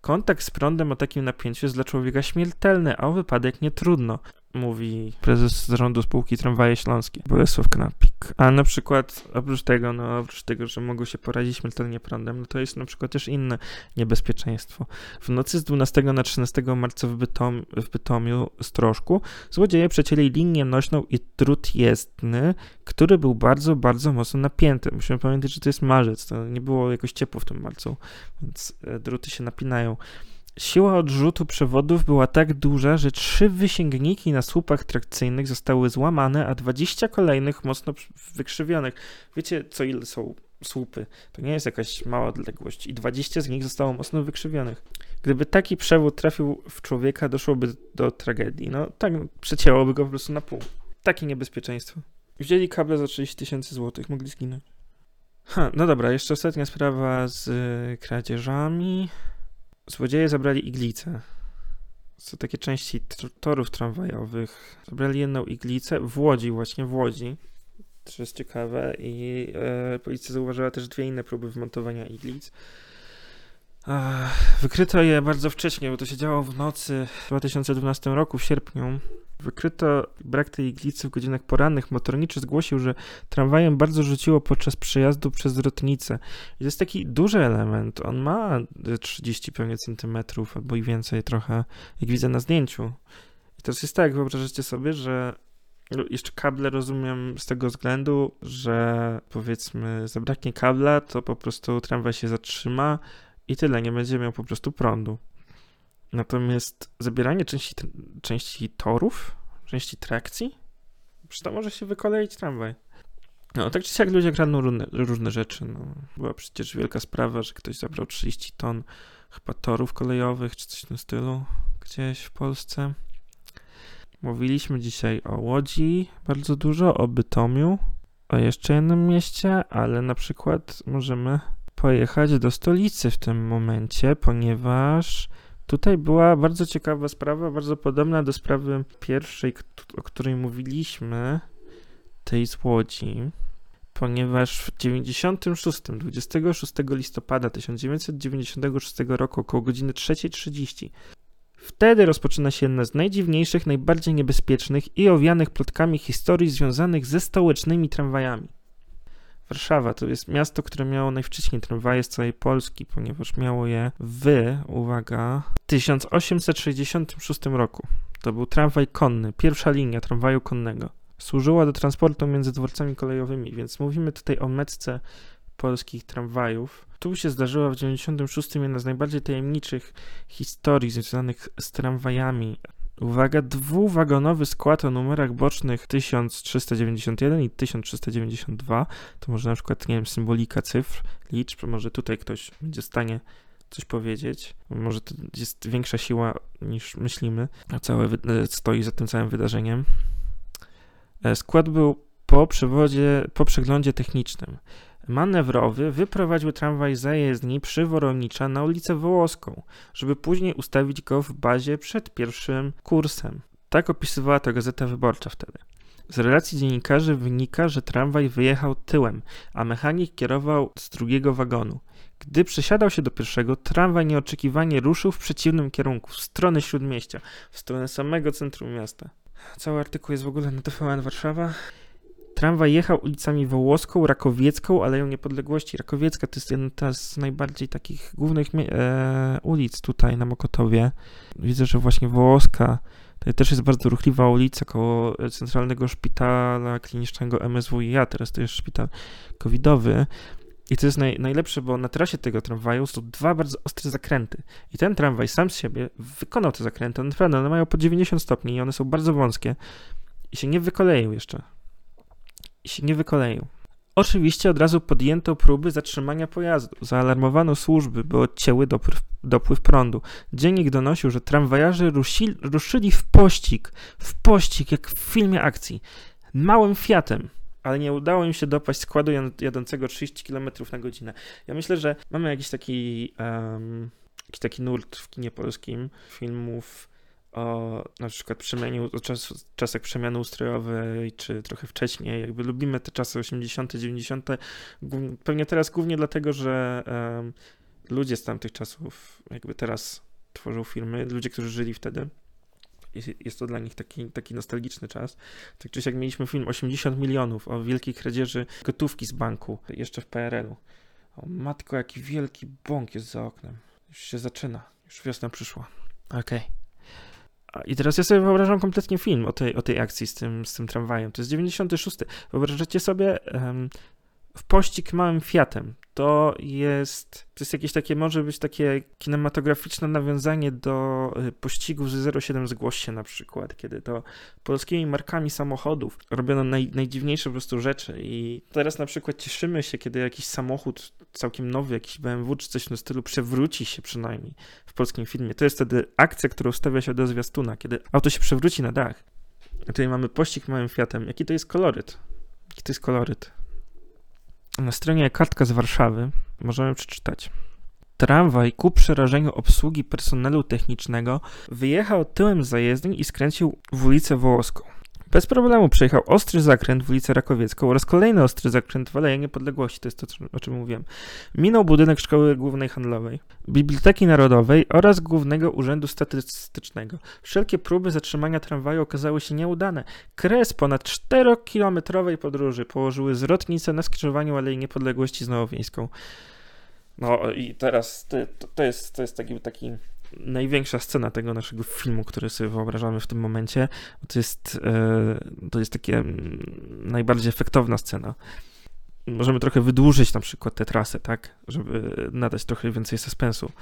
Kontakt z prądem o takim napięciu jest dla człowieka śmiertelny, a o wypadek nie trudno mówi prezes zarządu spółki Tramwaje Śląskie, Bolesław Knapik. A na przykład, oprócz tego, no oprócz tego, że mogą się porazić śmiertelnie prądem, no to jest na przykład też inne niebezpieczeństwo. W nocy z 12 na 13 marca w, Bytom, w Bytomiu, Strożku, złodzieje przecięli linię nośną i drut jezdny, który był bardzo, bardzo mocno napięty. Musimy pamiętać, że to jest marzec, to nie było jakoś ciepło w tym marcu, więc e, druty się napinają. Siła odrzutu przewodów była tak duża, że trzy wysięgniki na słupach trakcyjnych zostały złamane, a 20 kolejnych mocno wykrzywionych. Wiecie, co ile są słupy? To nie jest jakaś mała odległość i 20 z nich zostało mocno wykrzywionych. Gdyby taki przewód trafił w człowieka, doszłoby do tragedii. No tak, przecięłoby go po prostu na pół. Takie niebezpieczeństwo. Wzięli kable za 30 tysięcy złotych, mogli zginąć. Ha, no dobra, jeszcze ostatnia sprawa z y, kradzieżami. Złodzieje zabrali iglicę. Są takie części torów tramwajowych. Zabrali jedną iglicę w Łodzi, właśnie w Łodzi. To jest ciekawe. I e, policja zauważyła też dwie inne próby wmontowania iglic. Wykryto je bardzo wcześnie, bo to się działo w nocy w 2012 roku, w sierpniu. Wykryto brak tej iglicy w godzinach porannych. Motorniczy zgłosił, że tramwajem bardzo rzuciło podczas przejazdu przez Rotnicę. I to jest taki duży element. On ma 30 pewnie centymetrów albo i więcej trochę, jak widzę na zdjęciu. I to jest tak, wyobrażacie sobie, że jeszcze kable rozumiem z tego względu, że powiedzmy zabraknie kabla, to po prostu tramwaj się zatrzyma i tyle, nie będzie miał po prostu prądu. Natomiast zabieranie części, części torów, części trakcji, przecież to może się wykoleić tramwaj. No, tak czy siak ludzie kradną różne, różne rzeczy. No. Była przecież wielka sprawa, że ktoś zabrał 30 ton chyba torów kolejowych, czy coś w tym stylu, gdzieś w Polsce. Mówiliśmy dzisiaj o Łodzi bardzo dużo, o Bytomiu, o jeszcze jednym mieście, ale na przykład możemy pojechać do stolicy w tym momencie, ponieważ tutaj była bardzo ciekawa sprawa, bardzo podobna do sprawy pierwszej, o której mówiliśmy, tej z Łodzi, ponieważ w 96, 26 listopada 1996 roku około godziny 3.30 Wtedy rozpoczyna się jedna z najdziwniejszych, najbardziej niebezpiecznych i owianych plotkami historii związanych ze stołecznymi tramwajami. Warszawa to jest miasto, które miało najwcześniej tramwaje z całej Polski, ponieważ miało je w, uwaga, 1866 roku. To był tramwaj konny, pierwsza linia tramwaju konnego. Służyła do transportu między dworcami kolejowymi, więc mówimy tutaj o metce polskich tramwajów. Tu się zdarzyła w 96 jedna z najbardziej tajemniczych historii związanych z tramwajami Uwaga, dwuwagonowy skład o numerach bocznych 1391 i 1392. To może na przykład, nie wiem, symbolika cyfr, liczb, może tutaj ktoś będzie w stanie coś powiedzieć. Może to jest większa siła niż myślimy, a całe e, stoi za tym całym wydarzeniem. E, skład był po przewodzie, po przeglądzie technicznym manewrowy wyprowadził tramwaj zajezdni przy Woronicza na ulicę Wołoską, żeby później ustawić go w bazie przed pierwszym kursem. Tak opisywała to Gazeta Wyborcza wtedy. Z relacji dziennikarzy wynika, że tramwaj wyjechał tyłem, a mechanik kierował z drugiego wagonu. Gdy przesiadał się do pierwszego, tramwaj nieoczekiwanie ruszył w przeciwnym kierunku, w stronę śródmieścia, w stronę samego centrum miasta. Cały artykuł jest w ogóle na TVN Warszawa. Tramwaj jechał ulicami Wołoską, Rakowiecką, Aleją Niepodległości. Rakowiecka to jest jedna z najbardziej takich głównych e, ulic tutaj na Mokotowie. Widzę, że właśnie Wołoska Tutaj też jest bardzo ruchliwa ulica koło Centralnego Szpitala Klinicznego MSWiA, teraz to jest szpital covidowy. I to jest naj, najlepsze, bo na trasie tego tramwaju są dwa bardzo ostre zakręty. I ten tramwaj sam z siebie wykonał te zakręty. Naprawdę, one mają po 90 stopni i one są bardzo wąskie. I się nie wykoleił jeszcze. Się nie wykoleił. Oczywiście od razu podjęto próby zatrzymania pojazdu. Zaalarmowano służby, by odcięły dopływ, dopływ prądu. Dziennik donosił, że tramwajarze rusili, ruszyli w pościg, w pościg, jak w filmie akcji, małym Fiatem, ale nie udało im się dopaść składu jadącego 30 km na godzinę. Ja myślę, że mamy jakiś taki, um, jakiś taki nurt w kinie polskim filmów o na przykład przemianie, o czas, czasach przemiany ustrojowej, czy trochę wcześniej. Jakby lubimy te czasy 80., 90. Pewnie teraz głównie dlatego, że um, ludzie z tamtych czasów jakby teraz tworzą filmy, ludzie, którzy żyli wtedy. Jest to dla nich taki, taki nostalgiczny czas. Tak czy siak mieliśmy film 80 milionów o wielkiej kradzieży gotówki z banku, jeszcze w PRL-u. O matko, jaki wielki bąk jest za oknem. Już się zaczyna. Już wiosna przyszła. Okej. Okay. I teraz ja sobie wyobrażam kompletnie film o tej, o tej akcji z tym, z tym tramwajem. To jest 96. Wyobrażacie sobie um, w pościg małym Fiatem. To jest, to jest jakieś takie, może być takie kinematograficzne nawiązanie do y, pościgów z 07 Zgłoś się na przykład, kiedy to polskimi markami samochodów robiono naj, najdziwniejsze po prostu rzeczy i teraz na przykład cieszymy się, kiedy jakiś samochód całkiem nowy, jakiś BMW czy coś w tym stylu przewróci się przynajmniej w polskim filmie. To jest wtedy akcja, którą stawia się do zwiastuna, kiedy auto się przewróci na dach. A tutaj mamy pościg małym Fiatem. Jaki to jest koloryt? Jaki to jest koloryt? Na stronie Kartka z Warszawy możemy przeczytać. Tramwaj ku przerażeniu obsługi personelu technicznego wyjechał tyłem zajezdni i skręcił w ulicę Wołoską. Bez problemu przejechał ostry zakręt w ulicę Rakowiecką oraz kolejny ostry zakręt w Aleję Niepodległości, to jest to, o czym mówiłem. Minął budynek Szkoły Głównej Handlowej, Biblioteki Narodowej oraz Głównego Urzędu Statystycznego. Wszelkie próby zatrzymania tramwaju okazały się nieudane. Kres ponad 4-kilometrowej podróży położyły zwrotnice na skrzyżowaniu Alei Niepodległości z Nowowiejską. No i teraz to, to, jest, to jest taki, taki największa scena tego naszego filmu, który sobie wyobrażamy w tym momencie. To jest, e, to jest takie mm, najbardziej efektowna scena. Możemy trochę wydłużyć na przykład tę trasę, tak, żeby nadać trochę więcej suspensu.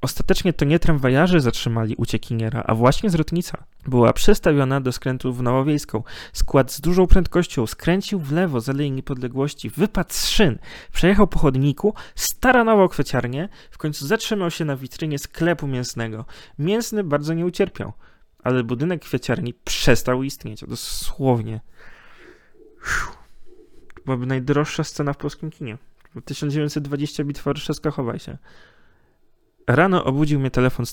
Ostatecznie to nie tramwajarze zatrzymali uciekiniera, a właśnie zwrotnica. Była przestawiona do skrętu w Nowowiejską. Skład z dużą prędkością skręcił w lewo z Alei Niepodległości, wypadł z szyn, przejechał po chodniku, staranował kwieciarnię, w końcu zatrzymał się na witrynie sklepu mięsnego. Mięsny bardzo nie ucierpiał, ale budynek kwieciarni przestał istnieć, dosłownie. Byłaby najdroższa scena w polskim kinie. 1920 bitwa warszawska, chowaj się. Rano obudził mnie telefon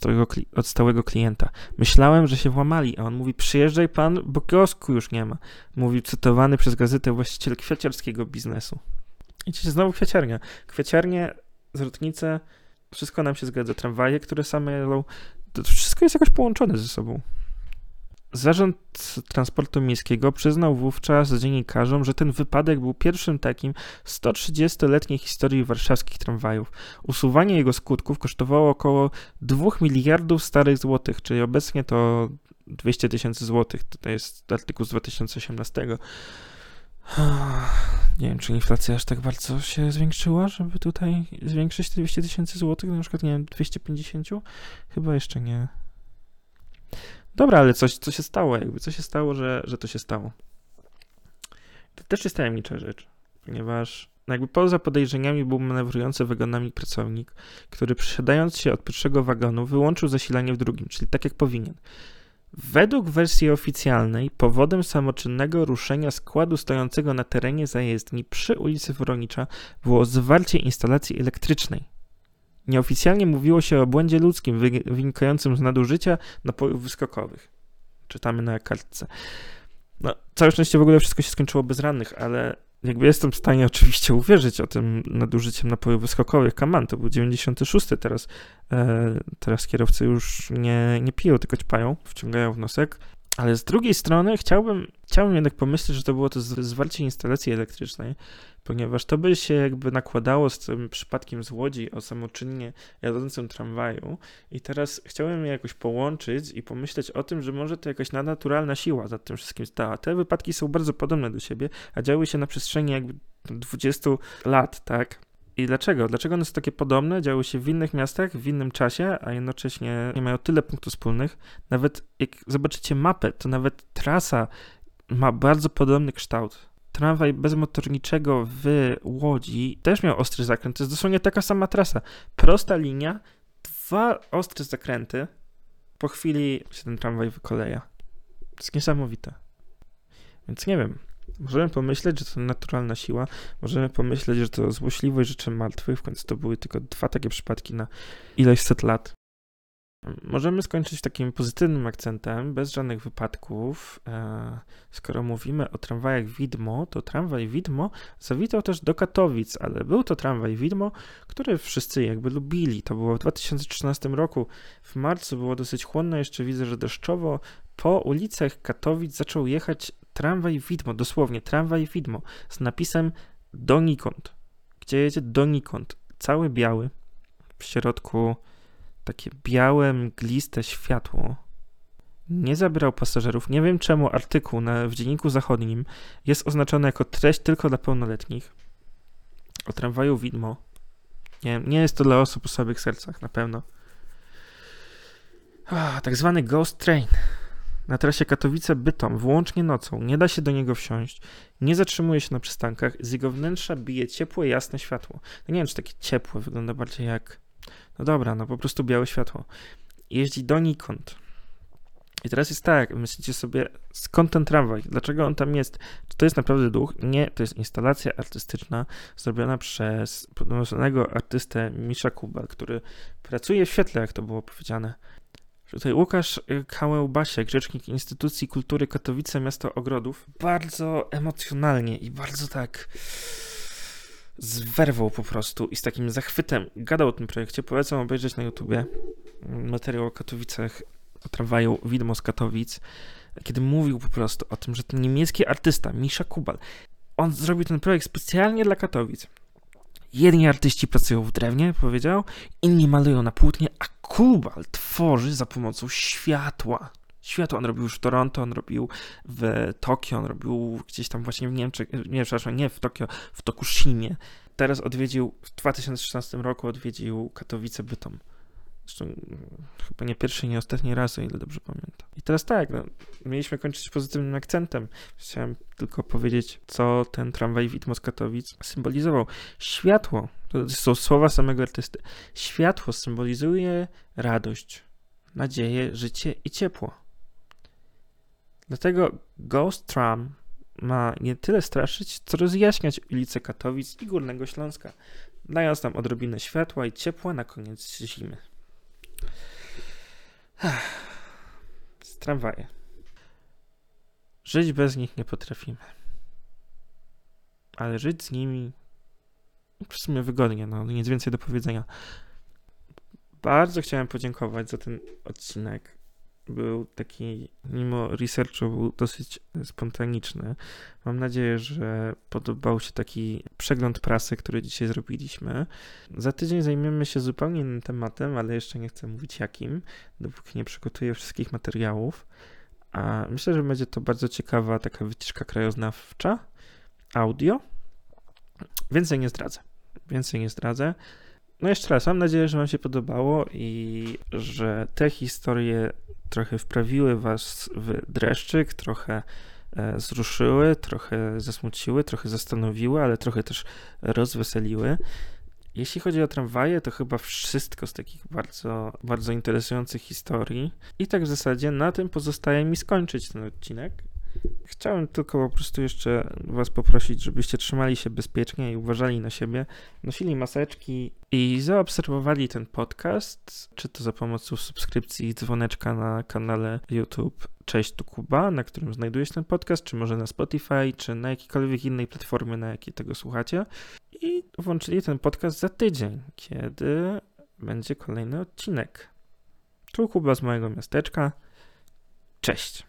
od stałego klienta. Myślałem, że się włamali, a on mówi: Przyjeżdżaj pan, bo kiosku już nie ma. Mówił cytowany przez gazetę właściciel kwiaciarskiego biznesu. I dzisiaj znowu kwiaciarnia. Kwiaciarnie, zwrotnice, wszystko nam się zgadza. Tramwaje, które same jadą, to wszystko jest jakoś połączone ze sobą. Zarząd Transportu Miejskiego przyznał wówczas dziennikarzom, że ten wypadek był pierwszym takim w 130-letniej historii warszawskich tramwajów. Usuwanie jego skutków kosztowało około 2 miliardów starych złotych, czyli obecnie to 200 tysięcy złotych. To jest artykuł z 2018. [sighs] Nie wiem, czy inflacja aż tak bardzo się zwiększyła, żeby tutaj zwiększyć te 200 tysięcy złotych, na przykład, nie wiem, 250? Chyba jeszcze nie. Dobra, ale coś, co się stało, jakby, co się stało, że, że to się stało. To też jest tajemnicza rzecz, ponieważ no jakby poza podejrzeniami był manewrujący wagonami pracownik, który przesiadając się od pierwszego wagonu wyłączył zasilanie w drugim, czyli tak jak powinien. Według wersji oficjalnej powodem samoczynnego ruszenia składu stojącego na terenie zajezdni przy ulicy Woronicza było zwarcie instalacji elektrycznej. Nieoficjalnie mówiło się o błędzie ludzkim wynikającym z nadużycia napojów wyskokowych. Czytamy na kartce. No, całe szczęście w ogóle wszystko się skończyło bez rannych, ale jakby jestem w stanie [laughs] oczywiście uwierzyć o tym nadużyciem napojów wyskokowych. Kaman, to był 96, teraz, e, teraz kierowcy już nie, nie piją, tylko ćpają, wciągają w nosek. Ale z drugiej strony chciałbym, chciałbym jednak pomyśleć, że to było to zwarcie instalacji elektrycznej, ponieważ to by się jakby nakładało z tym przypadkiem z Łodzi o samoczynnie jadącym tramwaju i teraz chciałbym je jakoś połączyć i pomyśleć o tym, że może to jakaś nadnaturalna siła za tym wszystkim stała. Te wypadki są bardzo podobne do siebie, a działy się na przestrzeni jakby 20 lat, tak? I dlaczego? Dlaczego one są takie podobne, działy się w innych miastach, w innym czasie, a jednocześnie nie mają tyle punktów wspólnych? Nawet jak zobaczycie mapę, to nawet trasa ma bardzo podobny kształt. Tramwaj bezmotorniczego w Łodzi też miał ostry zakręt. To jest dosłownie taka sama trasa. Prosta linia, dwa ostre zakręty. Po chwili się ten tramwaj wykoleja. To jest niesamowite. Więc nie wiem. Możemy pomyśleć, że to naturalna siła, możemy pomyśleć, że to złośliwość rzeczy martwych, w końcu to były tylko dwa takie przypadki na ileś set lat. Możemy skończyć takim pozytywnym akcentem, bez żadnych wypadków. E, skoro mówimy o tramwajach widmo, to tramwaj widmo zawitał też do Katowic, ale był to tramwaj widmo, który wszyscy jakby lubili. To było w 2013 roku. W marcu było dosyć chłodno, jeszcze widzę, że deszczowo. Po ulicach Katowic zaczął jechać tramwaj widmo, dosłownie tramwaj widmo z napisem donikąd. Gdzie jedzie donikąd. Cały biały. W środku takie białe, mgliste światło. Nie zabierał pasażerów. Nie wiem czemu artykuł na, w Dzienniku Zachodnim jest oznaczony jako treść tylko dla pełnoletnich. O tramwaju widmo. Nie, nie jest to dla osób o słabych sercach, na pewno. Ah, tak zwany ghost train. Na trasie Katowice-Bytom, włącznie nocą, nie da się do niego wsiąść, nie zatrzymuje się na przystankach, z jego wnętrza bije ciepłe, jasne światło. No nie wiem, czy takie ciepłe wygląda bardziej jak no dobra, no po prostu białe światło. Jeździ donikąd. I teraz jest tak, myślicie sobie, skąd ten tramwaj? Dlaczego on tam jest? Czy to jest naprawdę duch? Nie, to jest instalacja artystyczna zrobiona przez podnoszonego artystę Misza Kubal, który pracuje w świetle, jak to było powiedziane. Tutaj Łukasz Kałębasiek, rzecznik Instytucji Kultury Katowice Miasto Ogrodów, bardzo emocjonalnie i bardzo tak z werwą po prostu i z takim zachwytem gadał o tym projekcie. Polecam obejrzeć na YouTubie materiał o Katowicach, o tramwaju widmo z Katowic, kiedy mówił po prostu o tym, że ten niemiecki artysta, Misza Kubal, on zrobił ten projekt specjalnie dla Katowic. Jedni artyści pracują w drewnie, powiedział, inni malują na płótnie, a Kubal tworzy za pomocą światła światło. On robił już w Toronto, on robił w Tokio, on robił gdzieś tam właśnie w Niemczech, nie, przepraszam, nie w Tokio, w Tokushimie. Teraz odwiedził, w 2016 roku odwiedził Katowice Bytom. Zresztą mm, chyba nie pierwszy, nie ostatni raz, o ile dobrze pamiętam. I teraz tak, no, mieliśmy kończyć pozytywnym akcentem. Chciałem tylko powiedzieć, co ten tramwaj widmo z Katowic symbolizował. Światło, to są słowa samego artysty. Światło symbolizuje radość, nadzieję, życie i ciepło. Dlatego Ghost Tram ma nie tyle straszyć, co rozjaśniać ulice Katowic i Górnego Śląska, dając nam odrobinę światła i ciepła na koniec zimy. Tramwaje. Żyć bez nich nie potrafimy. Ale żyć z nimi w sumie wygodnie, no nic więcej do powiedzenia. Bardzo chciałem podziękować za ten odcinek był taki, mimo researchu, był dosyć spontaniczny. Mam nadzieję, że podobał się taki przegląd prasy, który dzisiaj zrobiliśmy. Za tydzień zajmiemy się zupełnie innym tematem, ale jeszcze nie chcę mówić jakim, dopóki nie przygotuję wszystkich materiałów. A myślę, że będzie to bardzo ciekawa taka wycieczka krajoznawcza, audio. Więcej nie zdradzę. Więcej nie zdradzę. No jeszcze raz, mam nadzieję, że Wam się podobało i że te historie trochę wprawiły Was w dreszczyk, trochę e, zruszyły, trochę zasmuciły, trochę zastanowiły, ale trochę też rozweseliły. Jeśli chodzi o tramwaje, to chyba wszystko z takich bardzo, bardzo interesujących historii. I tak w zasadzie na tym pozostaje mi skończyć ten odcinek. Chciałem tylko po prostu jeszcze Was poprosić, żebyście trzymali się bezpiecznie i uważali na siebie, nosili maseczki i zaobserwowali ten podcast, czy to za pomocą subskrypcji dzwoneczka na kanale YouTube Cześć tu Kuba, na którym znajduje się ten podcast, czy może na Spotify, czy na jakiejkolwiek innej platformie, na jakiej tego słuchacie. I włączyli ten podcast za tydzień, kiedy będzie kolejny odcinek. Tu Kuba z mojego miasteczka. Cześć.